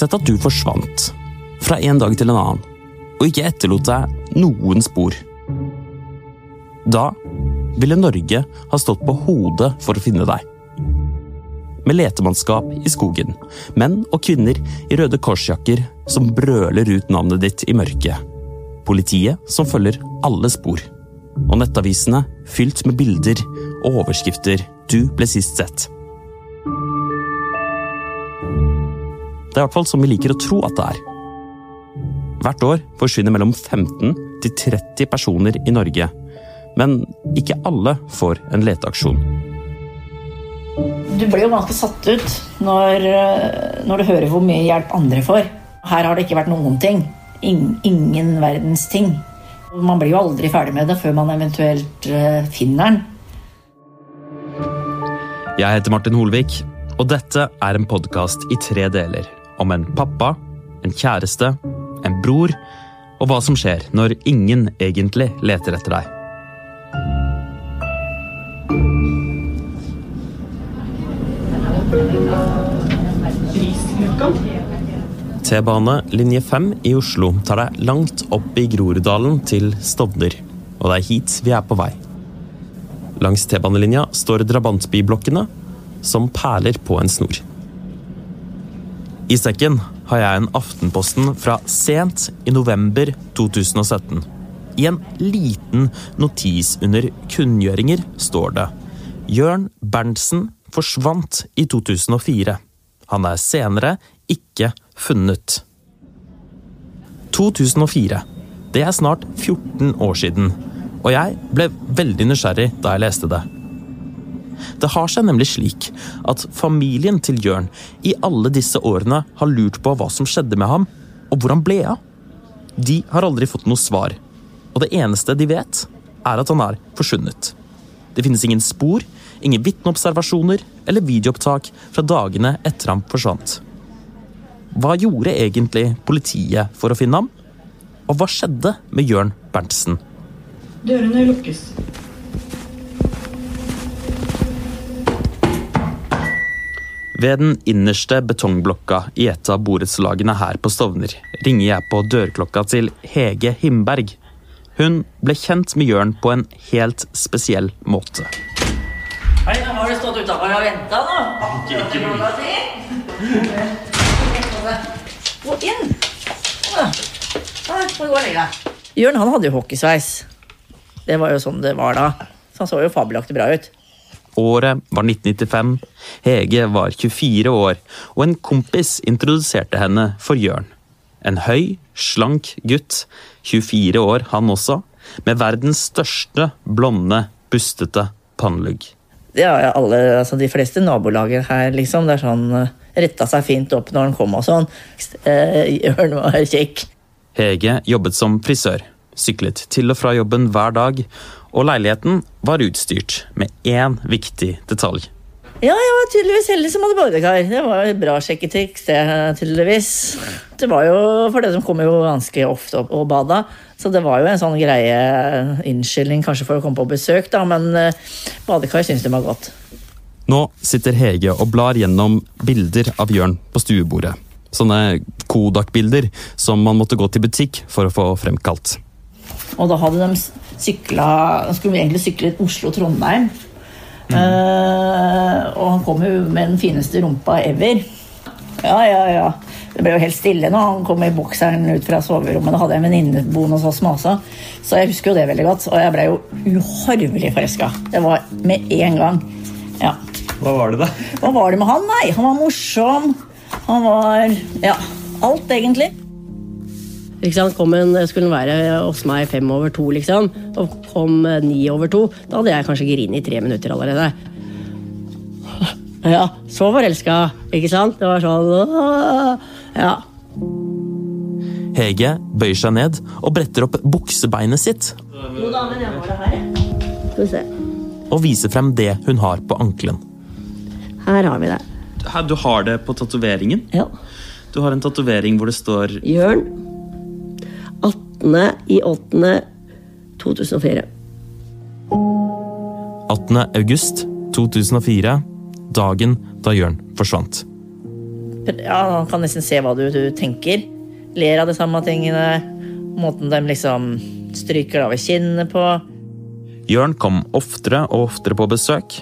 Sett at du forsvant fra en dag til en annen, og ikke etterlot deg noen spor. Da ville Norge ha stått på hodet for å finne deg. Med letemannskap i skogen, menn og kvinner i Røde Korsjakker som brøler ut navnet ditt i mørket. Politiet som følger alle spor. Og nettavisene fylt med bilder og overskrifter du ble sist sett. I hvert fall som vi liker å tro at det er. Hvert år forsvinner mellom 15 til 30 personer i Norge. Men ikke alle får en leteaksjon. Du blir jo ganske satt ut når, når du hører hvor mye hjelp andre får. Her har det ikke vært noen ting. ingen verdens ting. Man blir jo aldri ferdig med det før man eventuelt eh, finner den. Jeg heter Martin Holvik, og dette er en podkast i tre deler. Om en pappa, en kjæreste, en bror, og hva som skjer når ingen egentlig leter etter deg. T-bane linje 5 i Oslo tar deg langt opp i Groruddalen til Stovner, og det er hit vi er på vei. Langs T-banelinja står drabantbyblokkene som perler på en snor. I sekken har jeg en Aftenposten fra sent i november 2017. I en liten notis under kunngjøringer står det Jørn Berntsen forsvant i 2004. Han er senere ikke funnet. 2004. Det er snart 14 år siden, og jeg ble veldig nysgjerrig da jeg leste det. Det har seg nemlig slik at familien til Jørn i alle disse årene har lurt på hva som skjedde med ham, og hvor han ble av. De har aldri fått noe svar, og det eneste de vet, er at han er forsvunnet. Det finnes ingen spor, ingen vitneobservasjoner eller videoopptak fra dagene etter ham forsvant. Hva gjorde egentlig politiet for å finne ham? Og hva skjedde med Jørn Berntsen? Dørene lukkes. Ved den innerste betongblokka i et av borettslagene her på Stovner ringer jeg på dørklokka til Hege Himberg. Hun ble kjent med Jørn på en helt spesiell måte. Hei, nå har du stått utafor og venta, nå. Ikke mye. Gå inn. Får du gå og legge deg. Jørn han hadde jo hockeysveis. Det var jo sånn det var da. Så han så jo fabelaktig bra ut. Året var 1995. Hege var 24 år, og en kompis introduserte henne for Jørn. En høy, slank gutt, 24 år han også, med verdens største blonde, bustete pannelugg. Ja, alle, altså de fleste nabolagene her, liksom. Det er sånn eh, Retta seg fint opp når han kom og sånn. Eh, Jørn var kjekk. Hege jobbet som frisør, syklet til og fra jobben hver dag, og leiligheten var utstyrt med én viktig detalj. Ja, jeg var tydeligvis heldig som hadde badekar. Det var et bra sjekketriks, det, tydeligvis. Det var jo for det som kommer jo ganske ofte opp og bada, så det var jo en sånn greie innskyldning kanskje for å komme på besøk, da, men eh, badekar syns de var godt. Nå sitter Hege og blar gjennom bilder av Jørn på stuebordet. Sånne Kodak-bilder som man måtte gå til butikk for å få fremkalt. Og da hadde de sykla Skulle vi egentlig sykle Oslo-Trondheim. Mm. Uh, og han kom jo med den fineste rumpa ever. Ja, ja, ja. Det ble jo helt stille når han kom i bokseren ut fra soverommet. Da hadde jeg en venninne boende hos oss masa. Så jeg husker jo det veldig godt. Og jeg ble jo uhorvelig forelska. Det var med en gang. Ja. Hva var det, da? Hva var det med han? Nei, han var morsom. Han var Ja, alt, egentlig. Liksom, kom en, skulle være hos meg fem over to, liksom, og kom ni over to. Da hadde jeg kanskje grinet i tre minutter allerede. Ja, så forelska, ikke sant? Det var sånn Ja. Hege bøyer seg ned og bretter opp buksebeinet sitt. Jo da, men jeg har det her. Skal vi se. Og viser frem det hun har på ankelen. Her har vi det. Du har det på tatoveringen? Ja. Du har en tatovering hvor det står Jørn. 18. i 8. 2004. 18. august 2004, dagen da Jørn forsvant. ja, han kan nesten se hva du, du tenker. Ler av de samme tingene. Måten de liksom stryker av ved kinnene på. Jørn kom oftere og oftere på besøk.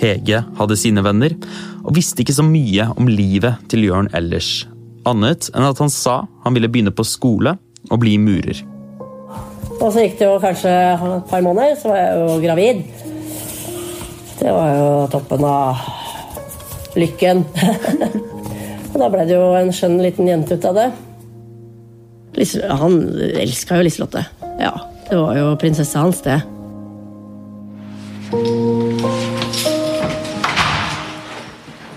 Hege hadde sine venner, og visste ikke så mye om livet til Jørn ellers. Annet enn at han sa han ville begynne på skole og bli murer. Og så gikk det jo kanskje et par måneder, så var jeg jo gravid. Det var jo toppen av lykken. og da ble det jo en skjønn liten jente ut av det. Han elska jo Liselotte. Ja, det var jo prinsessa hans, det.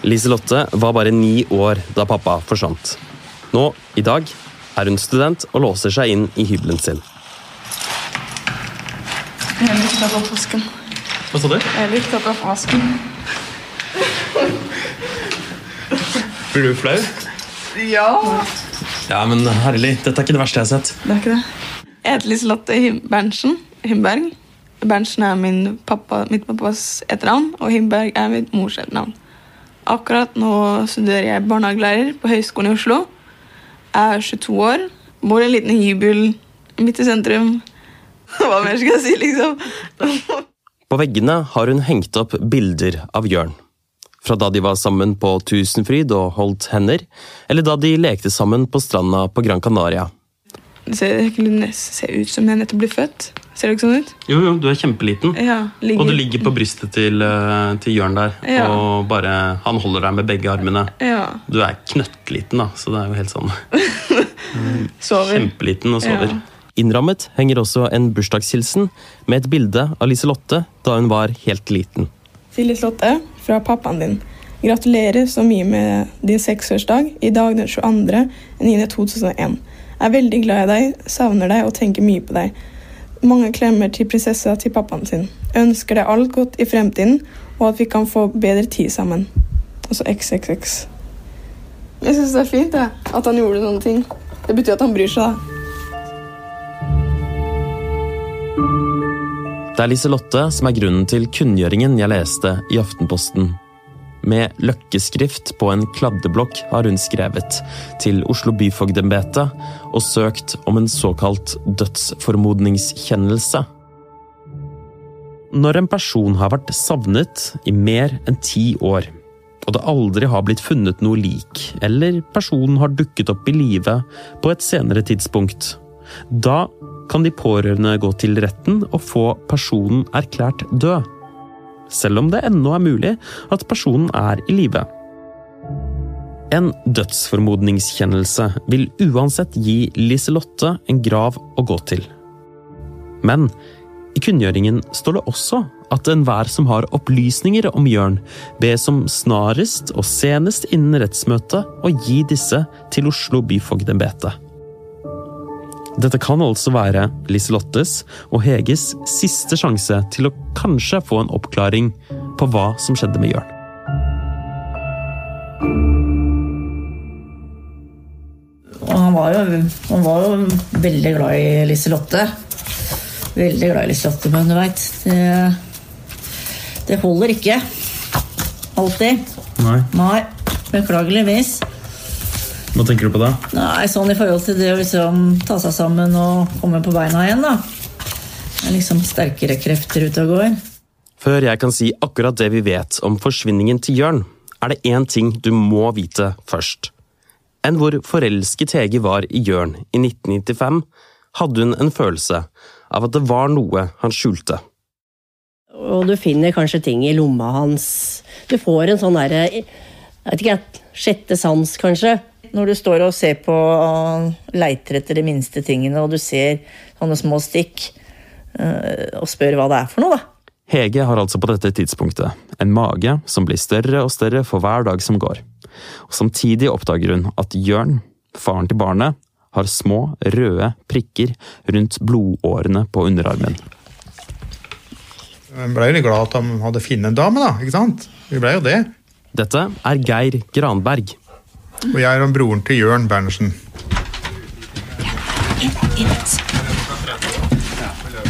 Liselotte var bare ni år da pappa forsvant. Nå, i dag, er hun student og låser seg inn i hybelen sin. Jeg er litt tatt av påsken. Hva sa du? Jeg er litt tatt av påsken. Blir du flau? Ja. Ja, men herlig. Dette er ikke det verste jeg har sett. Det er ikke det. Jeg heter Liselotte Berntsen Himberg. Berntsen er min pappa, mitt pappas etternavn, og Himberg er mitt mors etternavn. Akkurat nå studerer jeg barnehagelærer på Høgskolen i Oslo. Er 22 år, bor i en liten hybel midt i sentrum. Hva mer skal jeg si, liksom? På veggene har hun hengt opp bilder av Jørn. Fra da de var sammen på Tusenfryd og holdt hender, eller da de lekte sammen på stranda på Gran Canaria. Det ser, det ser ut som jeg nettopp ble født. Ser det ikke sånn ut? Jo, jo, du er kjempeliten. Ja, Og du ligger på brystet til, eh, til Jørn der, Ja. og bare, han holder deg med begge armene. Ja. Du er knøttliten, da, så det er jo helt sånn Sover. kjempeliten og sover. Ja. Innrammet henger også en bursdagshilsen med et bilde av Liselotte da hun var helt liten. Til Liselotte fra pappaen din. Gratulerer så mye med din seksårsdag i dag den 22.9.2001. Jeg er veldig glad i deg, savner deg og tenker mye på deg. Mange klemmer til prinsessa til pappaen sin. Jeg ønsker deg alt godt i fremtiden, og at vi kan få bedre tid sammen. Altså XXX. Jeg syns det er fint det, at han gjorde sånne ting. Det betyr at han bryr seg. da. Det er Liselotte som er grunnen til kunngjøringen jeg leste i Aftenposten. Med løkkeskrift på en kladdeblokk har hun skrevet til Oslo byfogdembete og søkt om en såkalt dødsformodningskjennelse. Når en person har vært savnet i mer enn ti år, og det aldri har blitt funnet noe lik, eller personen har dukket opp i live på et senere tidspunkt, da kan de pårørende gå til retten og få personen erklært død. Selv om det ennå er mulig at personen er i live. En dødsformodningskjennelse vil uansett gi Liselotte en grav å gå til. Men i kunngjøringen står det også at enhver som har opplysninger om Jørn, bes om snarest og senest innen rettsmøtet å gi disse til Oslo byfogdembete. Dette kan altså være Liselottes og Heges siste sjanse til å kanskje få en oppklaring på hva som skjedde med Jørn. Han var jo, han var jo veldig glad i Liselotte. Veldig glad i Liselotte, men du veit det, det holder ikke. Alltid. Nei, Nei. Beklageligvis. Hva tenker du på da? Nei, sånn i forhold til det å liksom ta seg sammen og komme på beina igjen, da. Det er liksom sterkere krefter ute og går. Før jeg kan si akkurat det vi vet om forsvinningen til Jørn, er det én ting du må vite først. Enn hvor forelsket Hege var i Jørn i 1995, hadde hun en følelse av at det var noe han skjulte. Og du finner kanskje ting i lomma hans. Du får en sånn derre Jeg vet ikke, sjette sans, kanskje. Når du står og ser på leiter etter de minste tingene, og du ser sånne små stikk, eh, og spør hva det er for noe, da. Hege har altså på dette tidspunktet en mage som blir større og større for hver dag som går. Og Samtidig oppdager hun at Jørn, faren til barnet, har små, røde prikker rundt blodårene på underarmen. Hun ble jo litt glad at de hadde funnet en dame, da. ikke sant? Vi ble jo det. Dette er Geir Granberg. Og jeg er han broren til Jørn Berntsen.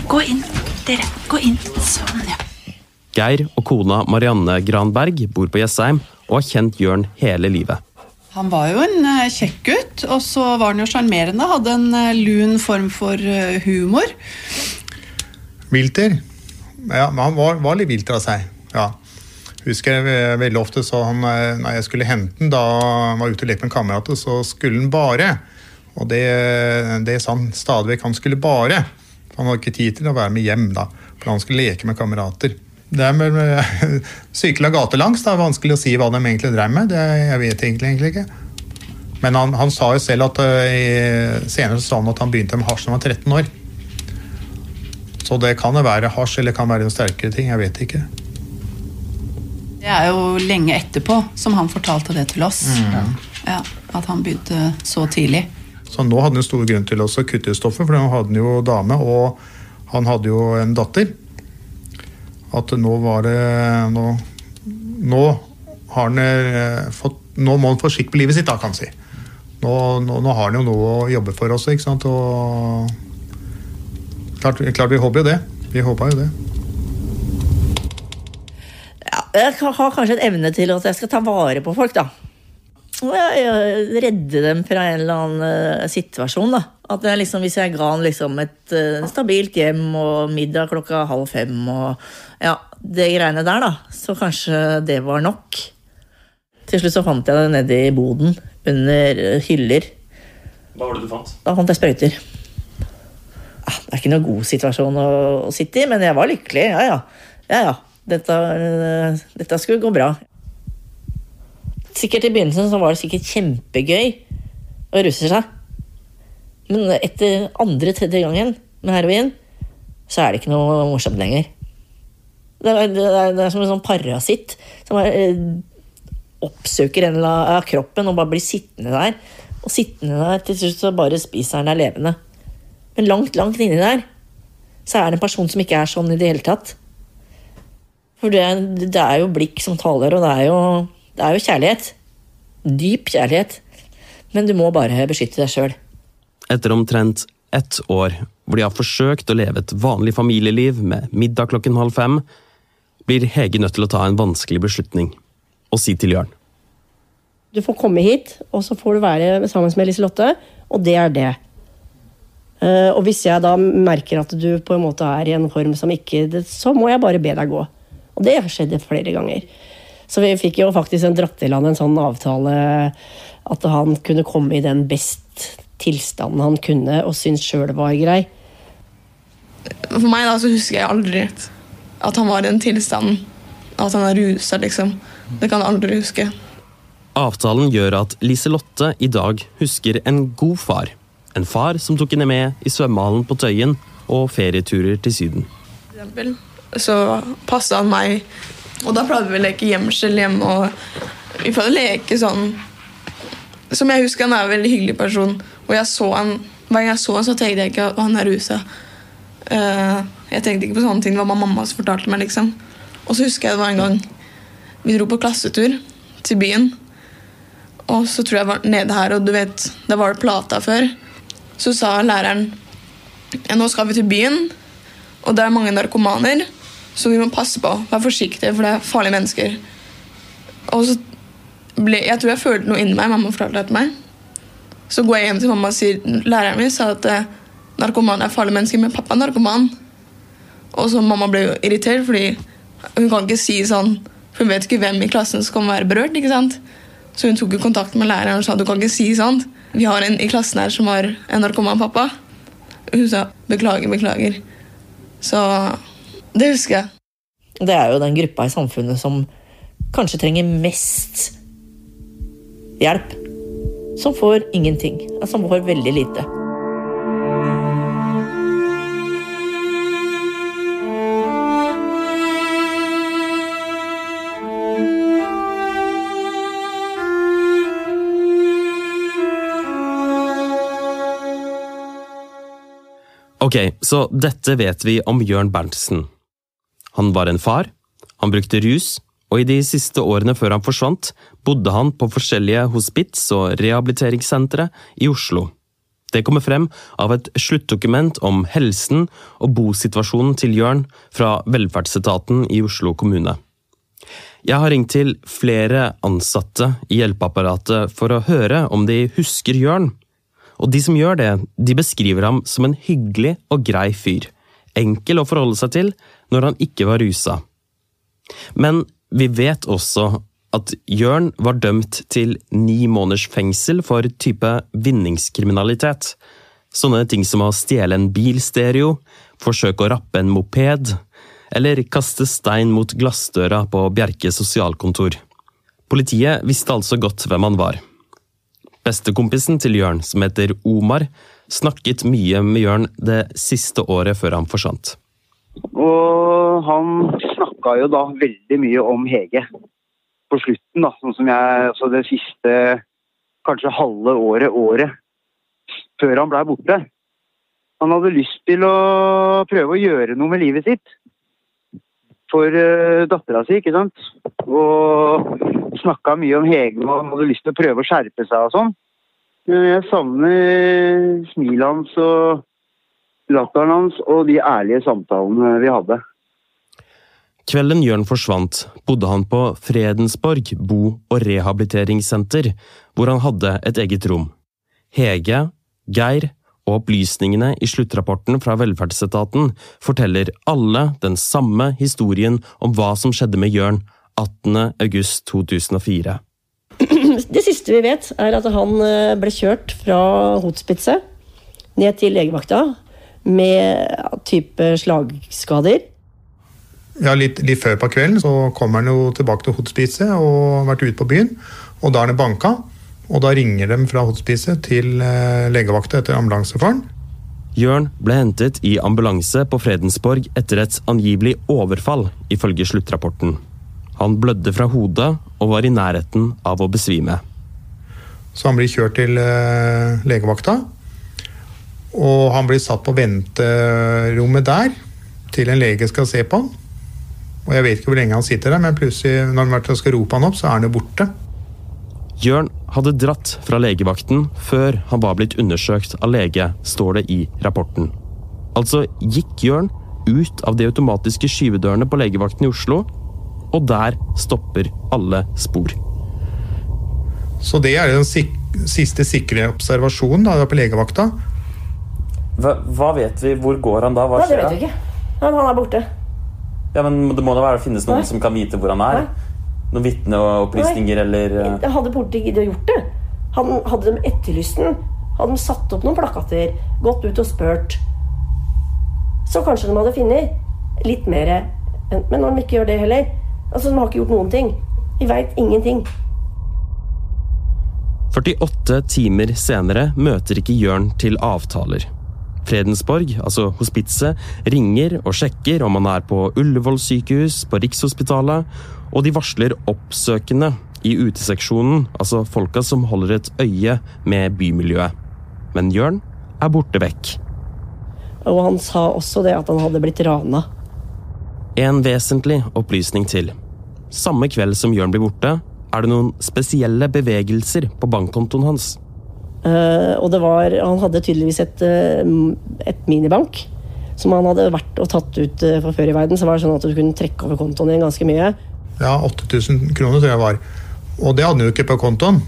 Gå inn, dere. Gå inn. Sånn, ja. Geir og kona Marianne Granberg bor på Jessheim og har kjent Jørn hele livet. Han var jo en eh, kjekk gutt, og så var han jo sjarmerende. Hadde en eh, lun form for eh, humor. Vilter. Ja, han var, var litt vilter av seg. Ja. Husker jeg ve- veldig ofte så han, eh, når jeg skulle hente den, da han var ute og lekte med kamerater, så skulle han bare. Og det, det sa han stadig vekk. Han skulle bare. Han hadde ikke tid til å være med hjem da, for han skulle leke med kamerater. Det er med, med sykla gatelangs. Det er vanskelig å si hva de egentlig drev med. Det, jeg vet egentlig, egentlig ikke. Men han, han sa jo selv at eh, senere sa han at han begynte med hasj da han var 13 år. Så det kan være hasj eller det kan være noen sterkere ting. Jeg vet ikke. Det er jo lenge etterpå som han fortalte det til oss. Ja, at han begynte så tidlig. Så nå hadde han stor grunn til å kutte ut stoffet, for nå hadde han jo dame, og han hadde jo en datter. At nå var det Nå, nå har han eh, fått Nå må han få skikk på livet sitt, da, kan han si. Nå, nå, nå har han jo noe å jobbe for også, ikke sant. Og klart, klart vi håper jo det. Vi håpa jo det. Jeg har kanskje en evne til at jeg skal ta vare på folk, da. Og jeg, jeg redde dem fra en eller annen eh, situasjon, da. At jeg liksom, hvis jeg ga han liksom et eh, stabilt hjem og middag klokka halv fem og ja, det greiene der, da, så kanskje det var nok. Til slutt så fant jeg det nede i boden, under hyller. Hva var det du fant? Da fant jeg sprøyter. Ah, Det er ikke noen god situasjon å sitte i, men jeg var lykkelig. Ja, ja. ja, ja. Dette, dette skulle gå bra. Sikkert I begynnelsen så var det sikkert kjempegøy å ruse seg. Men etter andre-tredje gangen med heroin, så er det ikke noe morsomt lenger. Det er, det er, det er som en sånn parasitt som bare, eh, oppsøker en av kroppen og bare blir sittende der. Og sittende der til slutt så bare spiser den deg levende. Men langt, langt inni der så er det en person som ikke er sånn i det hele tatt. For det, er- det er jo blikk som taler, og det er jo, det er jo kjærlighet. Dyp kjærlighet. Men du må bare beskytte deg sjøl. Etter omtrent ett år hvor de har forsøkt å leve et vanlig familieliv med middag klokken halv fem, blir Hege nødt til å ta en vanskelig beslutning og si til Jørn. Du får komme hit, og så får du være sammen med Liselotte, og det er det. Eh, og hvis jeg da merker at du på en måte er i en form som ikke Så må jeg bare be deg gå. Og det har skjedd flere ganger. Så vi fikk jo faktisk en dratt i land en sånn avtale at han kunne komme i den best tilstanden han kunne og syntes sjøl var grei. For meg da så husker jeg aldri at han var i den tilstanden. At han er rusa, liksom. Det kan jeg aldri huske. Avtalen gjør at Liselotte i dag husker en god far. En far som tok henne med i svømmehallen på Tøyen og ferieturer til Syden. For eksempel, så passa han meg, og da pleide vi å leke gjemsel hjemme. Og vi pleide å leke sånn Som jeg husker, han er en veldig hyggelig person. Og jeg så han, hver gang jeg så han, så tenkte jeg ikke at han er rusa. Uh, jeg tenkte ikke på sånne ting. Det var mamma som fortalte meg. liksom. Og så husker jeg det var en gang vi dro på klassetur til byen. Og så tror jeg var nede her, og du vet, da var det Plata før. Så sa læreren ja, nå skal vi til byen, og det er mange narkomaner, så vi må passe på. Vær forsiktige, for det er farlige mennesker. Og så ble, Jeg tror jeg følte noe inni meg. Mamma fortalte det til meg. Så går jeg hjem til mamma og sier læreren min sa at eh, narkoman er farlige mennesker, men pappa er narkoman. Og så mamma ble jo irritert, fordi hun kan ikke si sånn hun vet ikke hvem i klassen som kan være berørt. ikke sant? Så hun tok jo kontakt med læreren og sa du kan ikke si sånt. Vi har en i klassen her som har en narkoman pappa. Hun sa beklager, beklager. Så det husker jeg. Det er jo den gruppa i samfunnet som kanskje trenger mest hjelp. Som får ingenting. Som får veldig lite. Ok, så dette vet vi om Jørn Berntsen. Han var en far, han brukte rus, og i de siste årene før han forsvant, bodde han på forskjellige hospits og rehabiliteringssentre i Oslo. Det kommer frem av et sluttdokument om helsen og bosituasjonen til Jørn fra velferdsetaten i Oslo kommune. Jeg har ringt til flere ansatte i hjelpeapparatet for å høre om de husker Jørn. Og de som gjør det, de beskriver ham som en hyggelig og grei fyr. Enkel å forholde seg til når han ikke var rusa. Men vi vet også at Jørn var dømt til ni måneders fengsel for type vinningskriminalitet. Sånne ting som å stjele en bilstereo, forsøke å rappe en moped, eller kaste stein mot glassdøra på Bjerke sosialkontor. Politiet visste altså godt hvem han var. Bestekompisen til Jørn, som heter Omar, snakket mye med Jørn det siste året før han forsvant. Og han snakka jo da veldig mye om Hege på slutten, da. Sånn som jeg Altså det siste kanskje halve året, året før han blei borte. Han hadde lyst til å prøve å gjøre noe med livet sitt. For uh, dattera si, ikke sant. Og snakka mye om Hege og han hadde lyst til å prøve å skjerpe seg og sånn. Men jeg savner smilet hans og latteren hans og de ærlige samtalene vi hadde. Kvelden Jørn forsvant, bodde han på Fredensborg bo- og rehabiliteringssenter, hvor han hadde et eget rom. Hege, Geir og opplysningene i sluttrapporten fra velferdsetaten forteller alle den samme historien om hva som skjedde med Jørn 18. august 2004. Det siste vi vet, er at han eh, ble kjørt fra Hotspitze ned til legevakta med type slagskader. Ja, litt, litt før på kvelden så kommer han jo tilbake til Hospice og har vært ute på byen. Og da er det banka, og da ringer de fra Hospice til eh, legevakta etter ambulansefaren. Jørn ble hentet i ambulanse på Fredensborg etter et angivelig overfall, ifølge sluttrapporten. Han blødde fra hodet og var i nærheten av å besvime. Så han blir kjørt til eh, legevakta. Og han blir satt på venterommet der til en lege skal se på han. Og jeg vet ikke hvor lenge han sitter der, men plutselig når han skal rope han opp, så er han jo borte. Jørn hadde dratt fra legevakten før han var blitt undersøkt av lege, står det i rapporten. Altså gikk Jørn ut av de automatiske skyvedørene på legevakten i Oslo, og der stopper alle spor. Så det er den siste sikre observasjonen da, på legevakta. Hva, hva, vet vi? Hvor går han da? Hva Nei, det vet vi ikke. Han, han er borte. Ja, men Det må da være, finnes noen Nei. som kan vite hvor han er? Nei. Noen vitneopplysninger eller eh, Hadde politiet giddet å gjort det? Han, hadde de etterlyst den? Hadde de satt opp noen plakater? Gått ut og spurt? Så kanskje de hadde funnet litt mer. Men når de ikke gjør det heller Altså, De har ikke gjort noen ting. De veit ingenting. 48 timer senere møter ikke Jørn til avtaler. Fredensborg, altså hospitset, ringer og sjekker om han er på Ullevål sykehus, på Rikshospitalet, og de varsler oppsøkende i uteseksjonen, altså folka som holder et øye med bymiljøet. Men Jørn er borte vekk. Og han sa også det at han hadde blitt rana. En vesentlig opplysning til. Samme kveld som Jørn blir borte, er det noen spesielle bevegelser på bankkontoen hans. Eh, og det var, han hadde tydeligvis et, eh, et minibank som han hadde vært og tatt ut eh, fra før i verden. Så var det sånn at du kunne trekke over kontoen din ganske mye. Ja, 8000 kroner tror jeg var. Og det hadde han jo ikke på kontoen.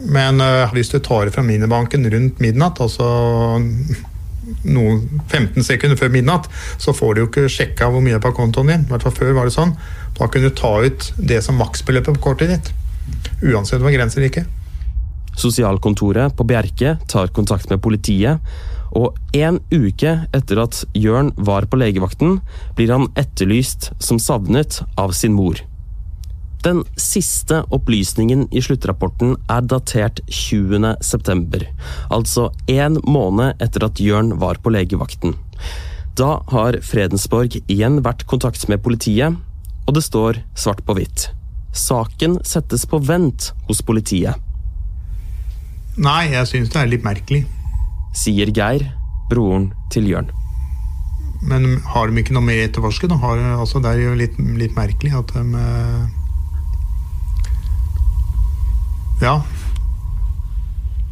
Men øh, hvis du tar det fra minibanken rundt midnatt, altså noen 15 sekunder før midnatt, så får du jo ikke sjekka hvor mye på kontoen din. I hvert fall før var det sånn. Da kunne du ta ut det som maksbeløpet på kortet ditt. Uansett om grenser eller ikke. Sosialkontoret på Bjerke tar kontakt med politiet, og en uke etter at Jørn var på legevakten, blir han etterlyst som savnet av sin mor. Den siste opplysningen i sluttrapporten er datert 20. september, altså en måned etter at Jørn var på legevakten. Da har Fredensborg igjen vært kontakt med politiet, og det står svart på hvitt. Saken settes på vent hos politiet. Nei, jeg syns det er litt merkelig. sier Geir, broren til Jørn. Men har de ikke noe mer etterforske? Da? Har, altså, det er jo litt, litt merkelig at de eh, Ja.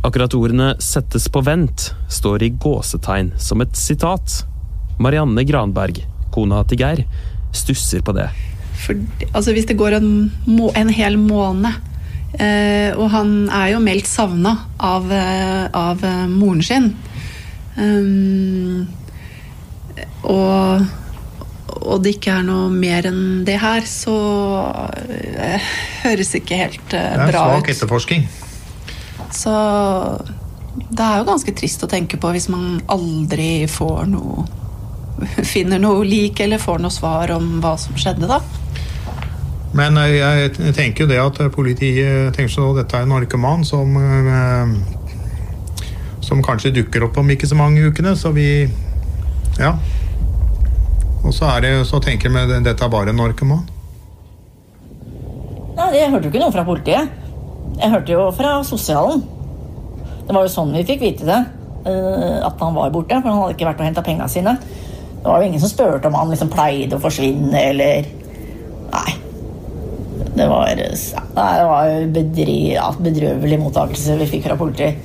Akkurat ordene 'settes på vent' står i gåsetegn som et sitat. Marianne Granberg, kona til Geir, stusser på det. For, altså hvis det går en, en hel måned Og han er jo meldt savna av, eh, av eh, moren sin. Um, og, og det ikke er noe mer enn det her, så eh, høres ikke helt eh, Det er svak ut. etterforsking. Så det er jo ganske trist å tenke på hvis man aldri får noe Finner noe lik eller får noe svar om hva som skjedde, da. Men eh, jeg tenker jo det at politiet tenker så dette er en narkoman som eh, Som kanskje dukker opp om ikke så mange ukene, så vi Ja. Og så, er det, så tenker vi at dette er bare en narkoman. Nei, jeg hørte jo ikke noe fra politiet. Jeg hørte jo fra sosialen. Det var jo sånn vi fikk vite det. eh, At han var borte, for han hadde ikke vært og henta penga sine. Det var jo ingen som spurte om han liksom pleide å forsvinne, eller Nei. Det var, det var bedri, ja, bedrøvelig mottakelse vi fikk fra politiet.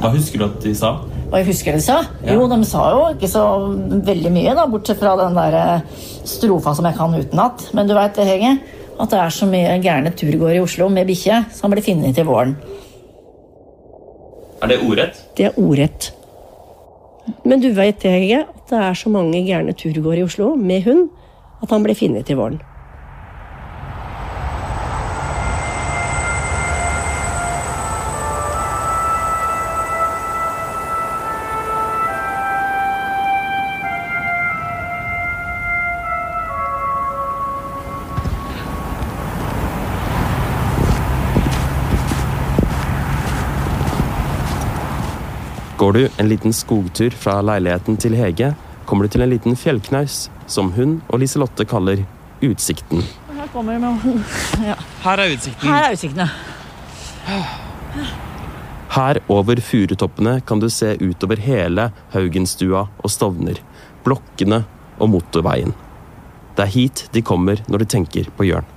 Hva husker du at de sa? Hva jeg husker de sa? Ja. Jo, de sa jo ikke så veldig mye, da, bortsett fra den der eh, strofa som jeg kan utenat. Men du veit det, Hege, at det er så mye gærne turgåere i Oslo med bikkje som blir funnet til våren. Er det ordrett? Det er ordrett. Men du vet det, Hege, at det er så mange gærne turgåere i Oslo med hund at han blir funnet til våren. Går du en liten skogtur fra leiligheten til Hege, kommer du til en liten fjellknaus som hun og Liselotte kaller Utsikten. Her kommer det ja. Her er utsikten. Her er utsiktene. Her over furutoppene kan du se utover hele Haugenstua og Stovner, blokkene og motorveien. Det er hit de kommer når de tenker på Jørn.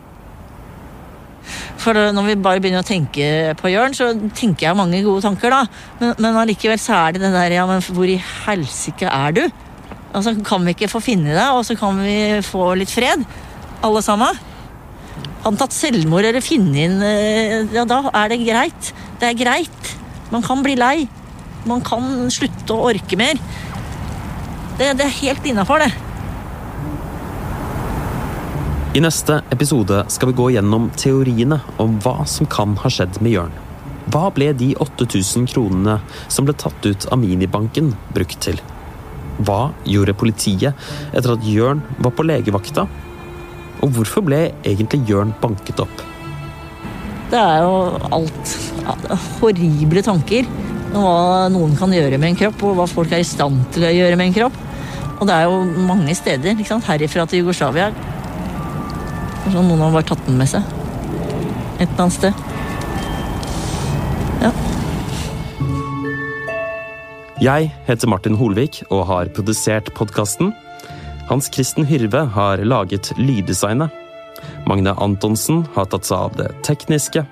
For når vi bare begynner å tenke på Jørn, så tenker jeg mange gode tanker, da. Men, men allikevel så er det det der, ja, men hvor i helsike er du? Altså, kan vi ikke få finne deg, og så kan vi få litt fred? Alle sammen? Han tatt selvmord eller funnet inn eh, Ja, da er det greit. Det er greit. Man kan bli lei. Man kan slutte å orke mer. Det, det er helt innafor, det. I neste episode skal vi gå gjennom teoriene om hva som kan ha skjedd med Jørn. Hva ble de 8000 kronene som ble tatt ut av minibanken, brukt til? Hva gjorde politiet etter at Jørn var på legevakta? Og hvorfor ble egentlig Jørn banket opp? Det er jo alt horrible tanker om hva noen kan gjøre med en kropp, og hva folk er i stand til å gjøre med en kropp. Og det er jo mange steder, herifra til Jugoslavia. Kanskje noen har bare tatt den med seg. Et eller annet sted. Ja. Jeg heter Martin Holvik og har produsert podkasten. Hans Kristen Hyrve har laget lyddesignet. Magne Antonsen har tatt seg av det tekniske.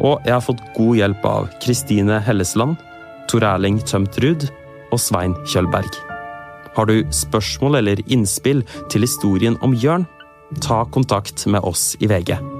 Og jeg har fått god hjelp av Kristine Hellesland, Tor Erling Tømtrud og Svein Kjølberg. Har du spørsmål eller innspill til historien om Jørn? Ta kontakt med oss i VG.